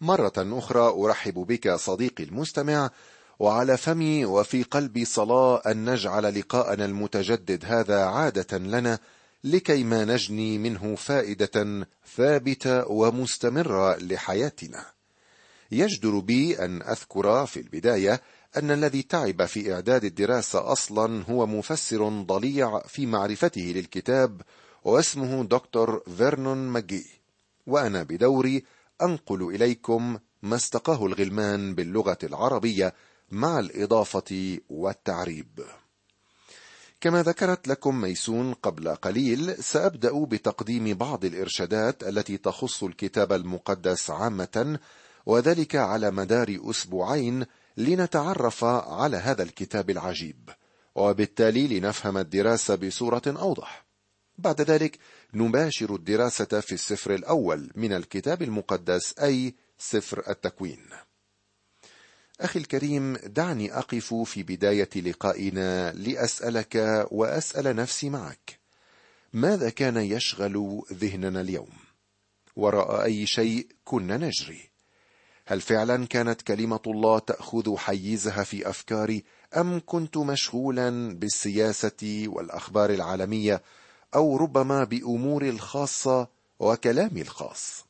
مرة أخرى أرحب بك صديقي المستمع وعلى فمي وفي قلبي صلاة أن نجعل لقاءنا المتجدد هذا عادة لنا لكي ما نجني منه فائدة ثابتة ومستمرة لحياتنا. يجدر بي أن أذكر في البداية أن الذي تعب في إعداد الدراسة أصلا هو مفسر ضليع في معرفته للكتاب واسمه دكتور فيرنون ماجي وأنا بدوري أنقل إليكم ما استقاه الغلمان باللغة العربية مع الإضافة والتعريب. كما ذكرت لكم ميسون قبل قليل سأبدأ بتقديم بعض الإرشادات التي تخص الكتاب المقدس عامة وذلك على مدار أسبوعين لنتعرف على هذا الكتاب العجيب. وبالتالي لنفهم الدراسة بصورة أوضح. بعد ذلك نباشر الدراسة في السفر الأول من الكتاب المقدس أي سفر التكوين. أخي الكريم دعني أقف في بداية لقائنا لأسألك وأسأل نفسي معك. ماذا كان يشغل ذهننا اليوم؟ وراء أي شيء كنا نجري؟ هل فعلا كانت كلمة الله تأخذ حيزها في أفكاري أم كنت مشغولا بالسياسة والأخبار العالمية أو ربما بأموري الخاصة وكلامي الخاص.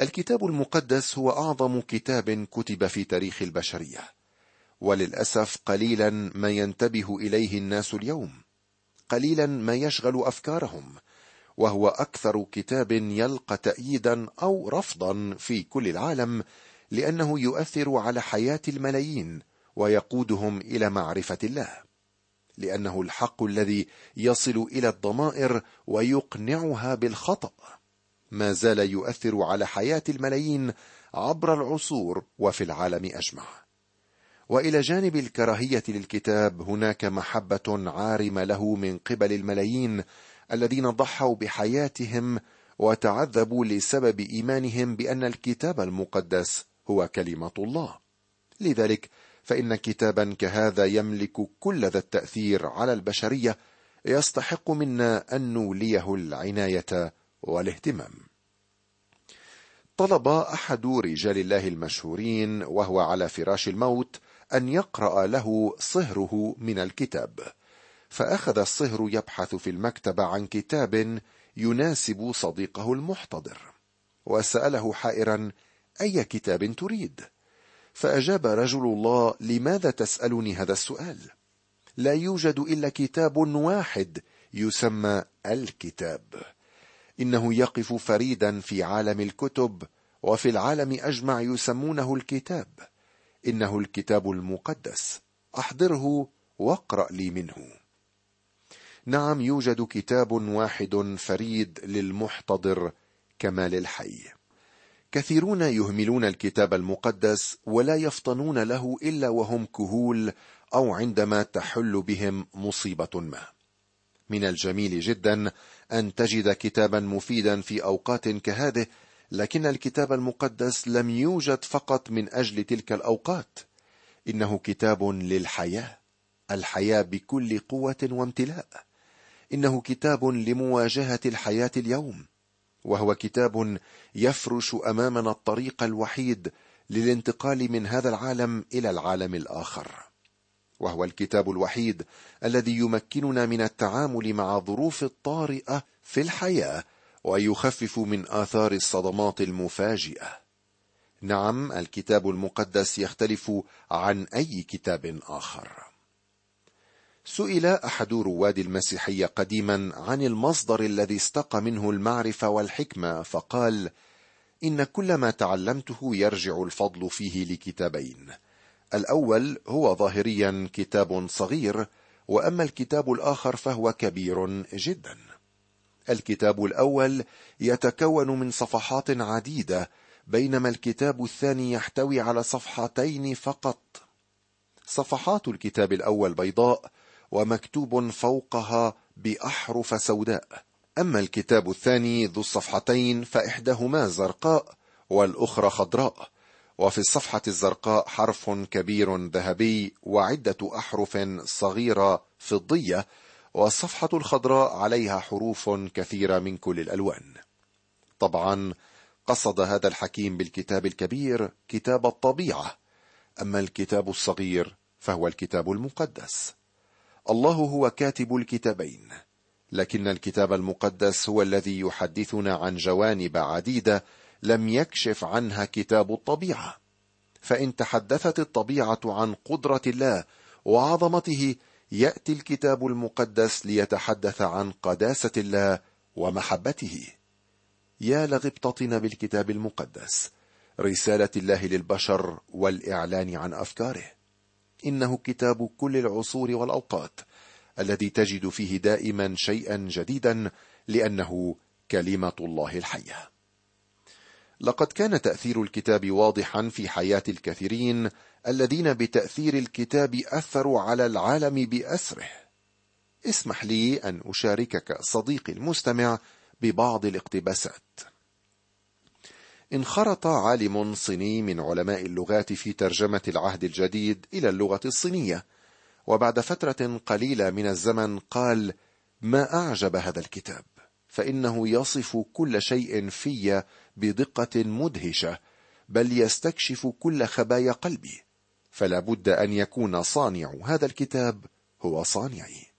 الكتاب المقدس هو أعظم كتاب كتب في تاريخ البشرية وللأسف قليلا ما ينتبه إليه الناس اليوم قليلا ما يشغل أفكارهم وهو أكثر كتاب يلقى تاييدا أو رفضا في كل العالم لأنه يؤثر على حياة الملايين ويقودهم إلى معرفة الله. لأنه الحق الذي يصل إلى الضمائر ويقنعها بالخطأ. ما زال يؤثر على حياة الملايين عبر العصور وفي العالم أجمع. وإلى جانب الكراهية للكتاب هناك محبة عارمة له من قبل الملايين الذين ضحوا بحياتهم وتعذبوا لسبب إيمانهم بأن الكتاب المقدس هو كلمة الله. لذلك فإن كتابا كهذا يملك كل ذا التأثير على البشرية يستحق منا أن نوليه العناية والاهتمام. طلب أحد رجال الله المشهورين وهو على فراش الموت أن يقرأ له صهره من الكتاب. فأخذ الصهر يبحث في المكتبه عن كتاب يناسب صديقه المحتضر وسأله حائرا أي كتاب تريد؟ فأجاب رجل الله لماذا تسألني هذا السؤال؟ لا يوجد إلا كتاب واحد يسمى الكتاب. إنه يقف فريدا في عالم الكتب وفي العالم أجمع يسمونه الكتاب. إنه الكتاب المقدس. أحضره واقرأ لي منه. نعم يوجد كتاب واحد فريد للمحتضر كما للحي كثيرون يهملون الكتاب المقدس ولا يفطنون له إلا وهم كهول أو عندما تحل بهم مصيبة ما. من الجميل جدا أن تجد كتابا مفيدا في أوقات كهذه لكن الكتاب المقدس لم يوجد فقط من أجل تلك الأوقات. إنه كتاب للحياة الحياة بكل قوة وامتلاء. إنه كتاب لمواجهة الحياة اليوم. وهو كتاب يفرش أمامنا الطريق الوحيد للانتقال من هذا العالم إلى العالم الآخر. وهو الكتاب الوحيد الذي يمكننا من التعامل مع ظروف الطارئة في الحياة ويخفف من آثار الصدمات المفاجئة. نعم الكتاب المقدس يختلف عن أي كتاب آخر. سئل أحد رواد المسيحيه قديما عن المصدر الذي استقى منه المعرفة والحكمة فقال إن كل ما تعلمته يرجع الفضل فيه لكتابين. الأول هو ظاهريا كتاب صغير وأما الكتاب الآخر فهو كبير جدا. الكتاب الأول يتكون من صفحات عديدة بينما الكتاب الثاني يحتوي على صفحتين فقط. صفحات الكتاب الأول بيضاء ومكتوب فوقها بأحرف سوداء. أما الكتاب الثاني ذو الصفحتين فإحداهما زرقاء والأخرى خضراء. وفي الصفحة الزرقاء حرف كبير ذهبي وعدة أحرف صغيرة فضية والصفحة الخضراء عليها حروف كثيرة من كل الألوان. طبعا قصد هذا الحكيم بالكتاب الكبير كتاب الطبيعة أما الكتاب الصغير فهو الكتاب المقدس. الله هو كاتب الكتابين لكن الكتاب المقدس هو الذي يحدثنا عن جوانب عديدة لم يكشف عنها كتاب الطبيعة. فإن تحدثت الطبيعة عن قدرة الله وعظمته يأتي الكتاب المقدس ليتحدث عن قداسة الله ومحبته. يا لغبطتنا بالكتاب المقدس رسالة الله للبشر والإعلان عن أفكاره. إنه كتاب كل العصور والأوقات الذي تجد فيه دائما شيئا جديدا لأنه كلمة الله الحية. لقد كان تأثير الكتاب واضحا في حياة الكثيرين الذين بتأثير الكتاب أثروا على العالم بأسره. اسمح لي أن أشاركك صديقي المستمع ببعض الاقتباسات. انخرط عالم صيني من علماء اللغات في ترجمة العهد الجديد إلى اللغة الصينية. وبعد فترة قليلة من الزمن قال ما أعجب هذا الكتاب فإنه يصف كل شيء في بدقة مدهشة بل يستكشف كل خبايا قلبي فلا بد أن يكون صانع هذا الكتاب هو صانعي.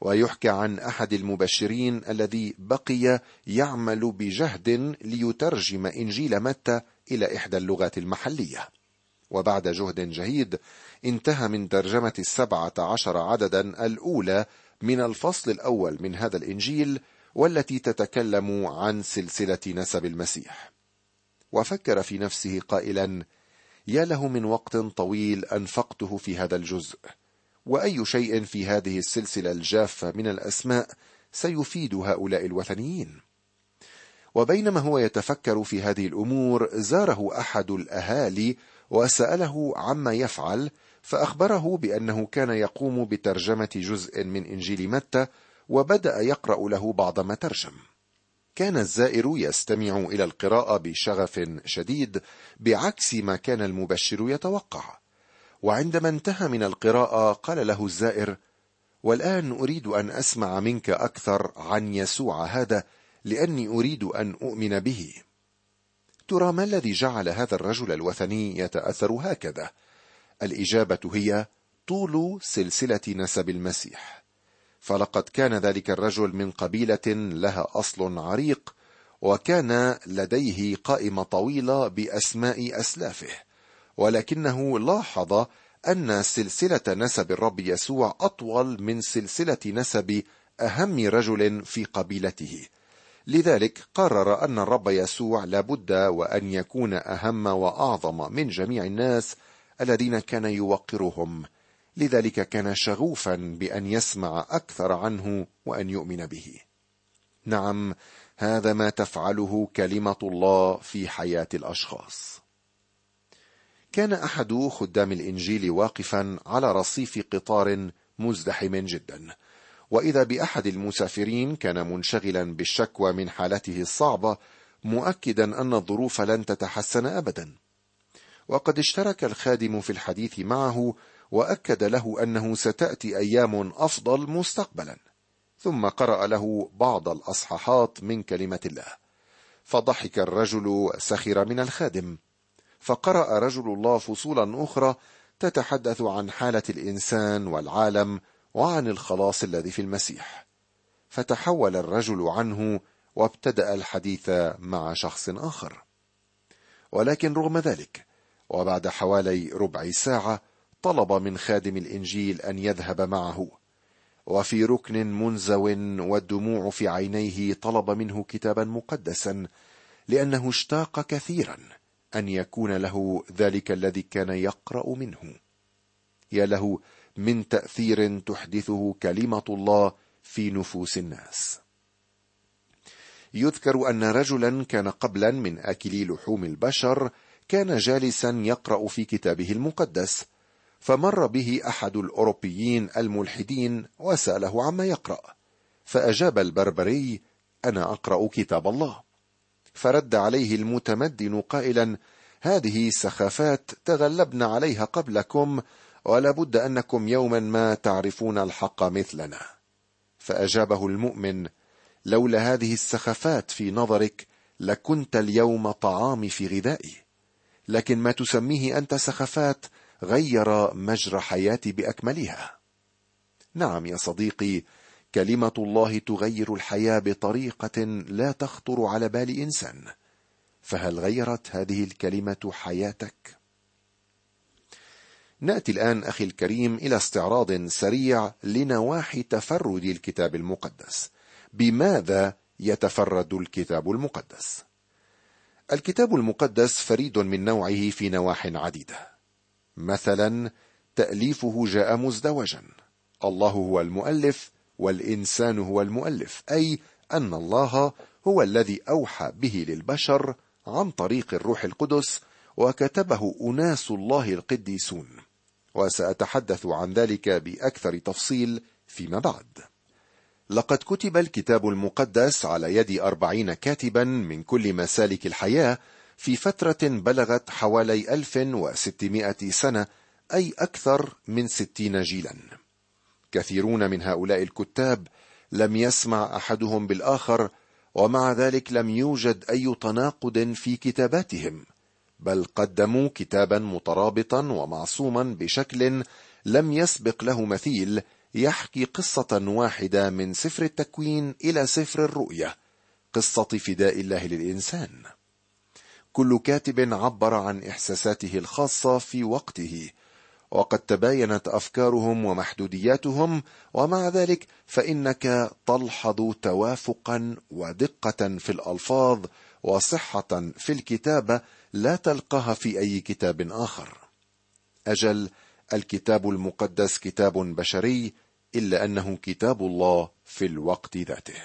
ويحكى عن أحد المبشرين الذي بقي يعمل بجهد ليترجم إنجيل متى إلى إحدى اللغات المحلية. وبعد جهد جهيد انتهى من ترجمة السبعة عشر عددا الأولى من الفصل الأول من هذا الإنجيل والتي تتكلم عن سلسلة نسب المسيح. وفكر في نفسه قائلا يا له من وقت طويل أنفقته في هذا الجزء وأي شيء في هذه السلسلة الجافة من الأسماء سيفيد هؤلاء الوثنيين. وبينما هو يتفكر في هذه الأمور زاره أحد الأهالي وسأله عما يفعل فأخبره بأنه كان يقوم بترجمة جزء من إنجيل متى وبدأ يقرأ له بعض ما ترجم. كان الزائر يستمع إلى القراءة بشغف شديد بعكس ما كان المبشر يتوقع. وعندما انتهى من القراءة قال له الزائر والآن أريد أن أسمع منك أكثر عن يسوع هذا لأني أريد أن أؤمن به. ترى ما الذي جعل هذا الرجل الوثني يتأثر هكذا؟ الإجابة هي طول سلسلة نسب المسيح. فلقد كان ذلك الرجل من قبيلة لها أصل عريق وكان لديه قائمة طويلة بأسماء أسلافه. ولكنه لاحظ أن سلسلة نسب الرب يسوع أطول من سلسلة نسب أهم رجل في قبيلته. لذلك قرر أن الرب يسوع لابد وأن يكون أهم وأعظم من جميع الناس الذين كان يوقرهم. لذلك كان شغوفا بأن يسمع أكثر عنه وأن يؤمن به. نعم هذا ما تفعله كلمة الله في حياة الأشخاص. كان أحد خدام الإنجيل واقفا على رصيف قطار مزدحم جدا. وإذا بأحد المسافرين كان منشغلا بالشكوى من حالته الصعبة مؤكدا أن الظروف لن تتحسن ابدا. وقد اشترك الخادم في الحديث معه وأكد له أنه ستأتي أيام أفضل مستقبلا. ثم قرأ له بعض الأصحاحات من كلمة الله. فضحك الرجل وسخر من الخادم. فقرأ رجل الله فصولا أخرى تتحدث عن حالة الإنسان والعالم وعن الخلاص الذي في المسيح. فتحول الرجل عنه وابتدأ الحديث مع شخص آخر. ولكن رغم ذلك وبعد حوالي ربع ساعة طلب من خادم الإنجيل أن يذهب معه. وفي ركن منزو والدموع في عينيه طلب منه كتابا مقدسا لأنه اشتاق كثيرا. أن يكون له ذلك الذي كان يقرأ منه. يا له من تأثير تحدثه كلمة الله في نفوس الناس. يذكر أن رجلا كان قبلا من أكلي لحوم البشر كان جالسا يقرأ في كتابه المقدس فمر به أحد الأوروبيين الملحدين وسأله عما يقرأ فأجاب البربري أنا أقرأ كتاب الله. فرد عليه المتمدن قائلا هذه سخافات تغلبن عليها قبلكم ولا بد أنكم يوما ما تعرفون الحق مثلنا. فأجابه المؤمن لولا هذه السخافات في نظرك لكنت اليوم طعامي في غذائي لكن ما تسميه أنت سخفات غير مجرى حياتي بأكملها. نعم يا صديقي كلمة الله تغير الحياة بطريقة لا تخطر على بال إنسان. فهل غيرت هذه الكلمة حياتك؟ نأتي الآن أخي الكريم إلى استعراض سريع لنواحي تفرد الكتاب المقدس. بماذا يتفرد الكتاب المقدس؟ الكتاب المقدس فريد من نوعه في نواح عديدة. مثلا تأليفه جاء مزدوجا. الله هو المؤلف والإنسان هو المؤلف أي أن الله هو الذي أوحى به للبشر عن طريق الروح القدس وكتبه أناس الله القديسون. وسأتحدث عن ذلك بأكثر تفصيل فيما بعد. لقد كتب الكتاب المقدس على يد أربعين كاتبا من كل مسالك الحياة في فترة بلغت حوالي 1600 سنة أي أكثر من ستين جيلا. كثيرون من هؤلاء الكتاب لم يسمع أحدهم بالآخر ومع ذلك لم يوجد أي تناقض في كتاباتهم بل قدموا كتابا مترابطا ومعصوما بشكل لم يسبق له مثيل يحكي قصة واحدة من سفر التكوين إلى سفر الرؤية قصة فداء الله للإنسان. كل كاتب عبر عن إحساساته الخاصة في وقته وقد تباينت أفكارهم ومحدودياتهم ومع ذلك فإنك تلحظ توافقا ودقة في الألفاظ وصحة في الكتابة لا تلقاها في أي كتاب آخر. أجل الكتاب المقدس كتاب بشري إلا أنه كتاب الله في الوقت ذاته.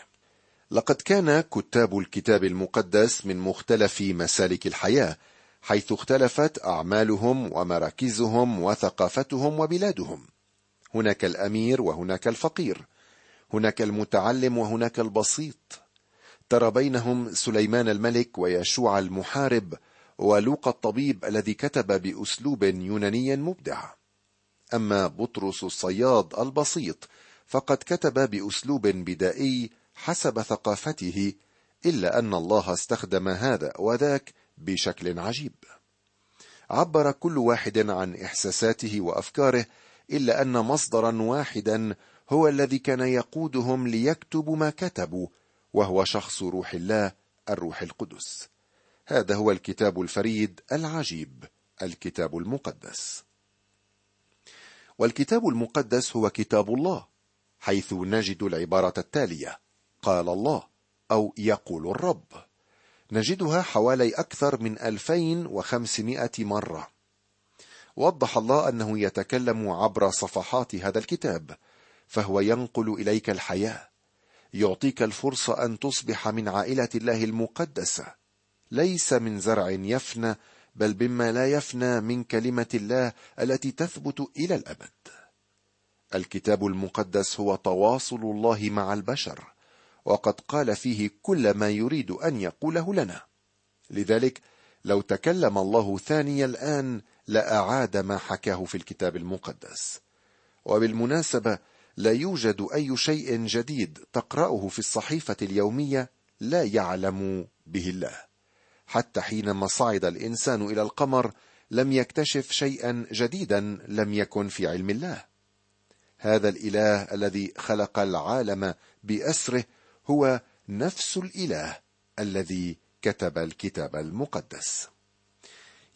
لقد كان كتاب الكتاب المقدس من مختلف مسالك الحياة حيث اختلفت أعمالهم ومراكزهم وثقافتهم وبلادهم. هناك الأمير وهناك الفقير. هناك المتعلم وهناك البسيط. ترى بينهم سليمان الملك ويشوع المحارب ولوقا الطبيب الذي كتب بأسلوب يوناني مبدع. أما بطرس الصياد البسيط فقد كتب بأسلوب بدائي حسب ثقافته إلا أن الله استخدم هذا وذاك بشكل عجيب. عبر كل واحد عن إحساساته وأفكاره إلا أن مصدرا واحدا هو الذي كان يقودهم ليكتبوا ما كتبوا وهو شخص روح الله الروح القدس. هذا هو الكتاب الفريد العجيب الكتاب المقدس. والكتاب المقدس هو كتاب الله حيث نجد العبارة التالية قال الله أو يقول الرب. نجدها حوالي أكثر من 2500 مرة. وضح الله أنه يتكلم عبر صفحات هذا الكتاب فهو ينقل إليك الحياة يعطيك الفرصه أن تصبح من عائلة الله المقدسة. ليس من زرع يفنى بل بما لا يفنى من كلمة الله التي تثبت إلى الأبد. الكتاب المقدس هو تواصل الله مع البشر. وقد قال فيه كل ما يريد أن يقوله لنا. لذلك لو تكلم الله ثاني الآن لأعاد ما حكاه في الكتاب المقدس. وبالمناسبة لا يوجد أي شيء جديد تقرأه في الصحيفة اليومية لا يعلم به الله. حتى حينما صعد الإنسان إلى القمر لم يكتشف شيئا جديدا لم يكن في علم الله. هذا الإله الذي خلق العالم بأسره هو نفس الإله الذي كتب الكتاب المقدس.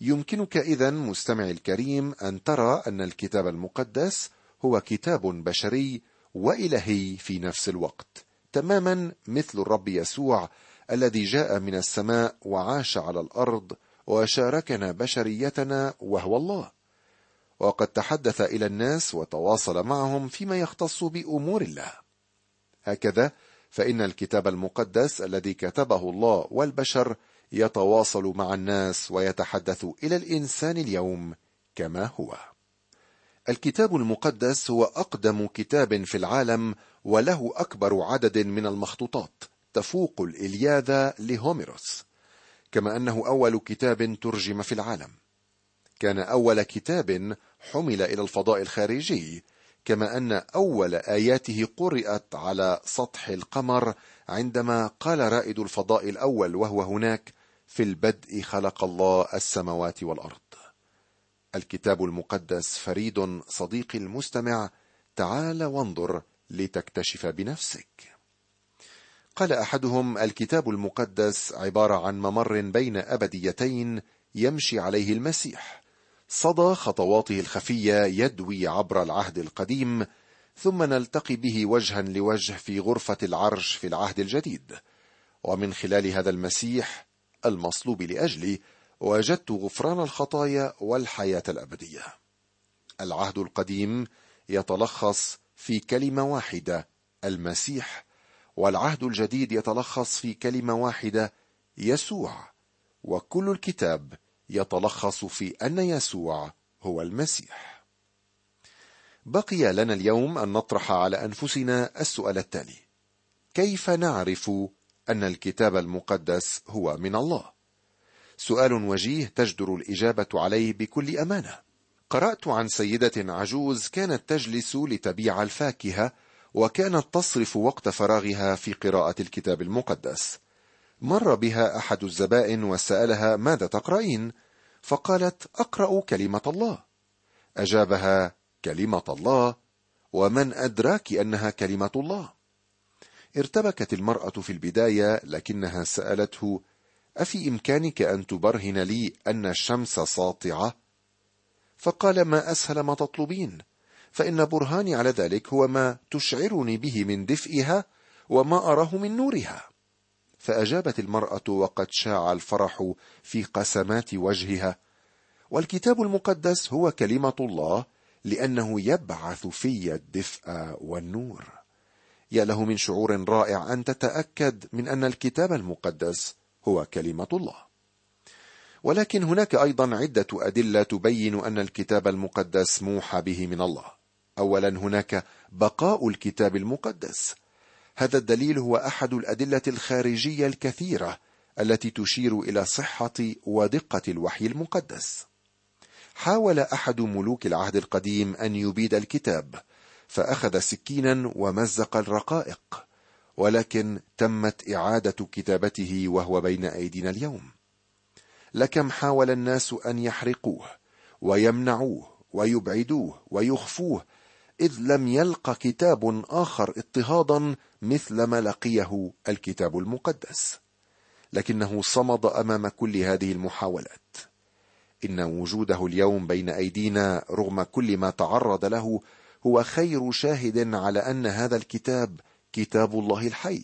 يمكنك اذا مستمعي الكريم أن ترى أن الكتاب المقدس هو كتاب بشري وإلهي في نفس الوقت تماما مثل الرب يسوع الذي جاء من السماء وعاش على الأرض وشاركنا بشريتنا وهو الله. وقد تحدث إلى الناس وتواصل معهم فيما يختص بأمور الله. هكذا فإن الكتاب المقدس الذي كتبه الله والبشر يتواصل مع الناس ويتحدث إلى الإنسان اليوم كما هو. الكتاب المقدس هو أقدم كتاب في العالم وله أكبر عدد من المخطوطات تفوق الإلياذة لهوميروس كما أنه أول كتاب ترجم في العالم. كان أول كتاب حمل إلى الفضاء الخارجي كما أن أول آياته قرأت على سطح القمر عندما قال رائد الفضاء الأول وهو هناك في البدء خلق الله السماوات والأرض. الكتاب المقدس فريد صديقي المستمع تعال وانظر لتكتشف بنفسك. قال أحدهم الكتاب المقدس عبارة عن ممر بين أبديتين يمشي عليه المسيح. صدى خطواته الخفية يدوي عبر العهد القديم ثم نلتقي به وجها لوجه في غرفة العرش في العهد الجديد. ومن خلال هذا المسيح المصلوب لأجلي وجدت غفران الخطايا والحياة الأبدية. العهد القديم يتلخص في كلمة واحدة المسيح والعهد الجديد يتلخص في كلمة واحدة يسوع. وكل الكتاب يتلخص في أن يسوع هو المسيح. بقي لنا اليوم أن نطرح على أنفسنا السؤال التالي. كيف نعرف أن الكتاب المقدس هو من الله؟ سؤال وجيه تجدر الإجابة عليه بكل أمانة. قرأت عن سيدة عجوز كانت تجلس لتبيع الفاكهة وكانت تصرف وقت فراغها في قراءة الكتاب المقدس. مر بها أحد الزبائن وسألها ماذا تقرأين؟ فقالت أقرأ كلمة الله. أجابها كلمة الله ومن أدراك أنها كلمة الله؟ ارتبكت المرأة في البداية لكنها سألته أفي إمكانك أن تبرهن لي أن الشمس ساطعة؟ فقال ما أسهل ما تطلبين فإن برهاني على ذلك هو ما تشعرني به من دفئها وما أراه من نورها. فأجابت المرأة وقد شاع الفرح في قسمات وجهها. والكتاب المقدس هو كلمة الله لأنه يبعث في الدفء والنور. يا له من شعور رائع أن تتأكد من أن الكتاب المقدس هو كلمة الله. ولكن هناك أيضا عدة أدلة تبين أن الكتاب المقدس موحى به من الله. اولا هناك بقاء الكتاب المقدس هذا الدليل هو أحد الأدلة الخارجية الكثيرة التي تشير إلى صحة ودقة الوحي المقدس. حاول أحد ملوك العهد القديم أن يبيد الكتاب فأخذ سكينا ومزق الرقائق ولكن تمت إعادة كتابته وهو بين أيدينا اليوم. لكم حاول الناس أن يحرقوه ويمنعوه ويبعدوه ويخفوه إذ لم يلق كتاب آخر اضطهادا مثل ما لقيه الكتاب المقدس. لكنه صمد أمام كل هذه المحاولات. إن وجوده اليوم بين أيدينا رغم كل ما تعرض له هو خير شاهد على أن هذا الكتاب كتاب الله الحي.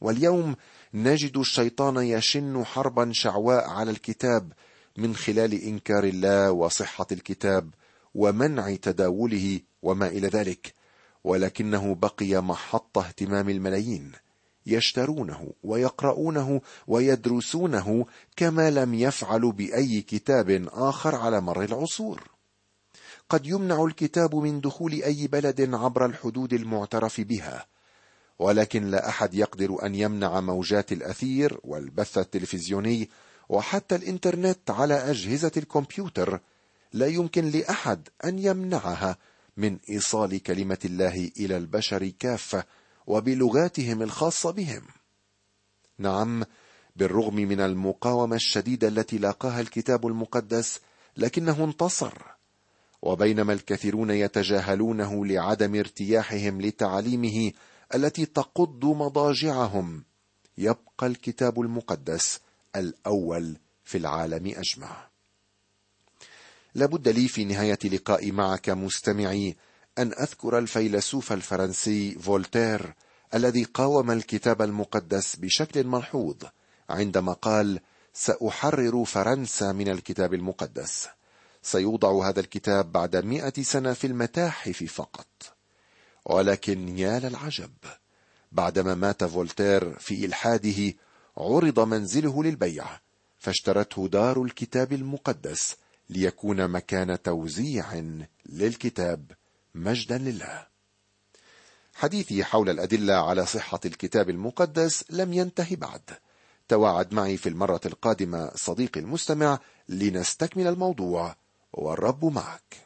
واليوم نجد الشيطان يشن حربا شعواء على الكتاب من خلال إنكار الله وصحة الكتاب ومنع تداوله وما إلى ذلك ولكنه بقي محط اهتمام الملايين يشترونه ويقرؤونه ويدرسونه كما لم يفعلوا بأي كتاب آخر على مر العصور. قد يمنع الكتاب من دخول أي بلد عبر الحدود المعترف بها ولكن لا أحد يقدر أن يمنع موجات الأثير والبث التلفزيوني وحتى الإنترنت على أجهزة الكمبيوتر لا يمكن لأحد أن يمنعها من إيصال كلمة الله إلى البشر كافة وبلغاتهم الخاصة بهم. نعم بالرغم من المقاومة الشديدة التي لاقاها الكتاب المقدس لكنه انتصر. وبينما الكثيرون يتجاهلونه لعدم ارتياحهم لتعاليمه التي تقض مضاجعهم يبقى الكتاب المقدس الأول في العالم أجمع. لابد لي في نهاية لقائي معك مستمعي أن أذكر الفيلسوف الفرنسي فولتير الذي قاوم الكتاب المقدس بشكل ملحوظ عندما قال سأحرر فرنسا من الكتاب المقدس سيوضع هذا الكتاب بعد مئة سنة في المتاحف فقط. ولكن يا للعجب بعدما مات فولتير في إلحاده عرض منزله للبيع فاشترته دار الكتاب المقدس ليكون مكان توزيع للكتاب مجدا لله. حديثي حول الأدلة على صحة الكتاب المقدس لم ينتهي بعد. تواعد معي في المرة القادمة صديقي المستمع لنستكمل الموضوع والرب معك.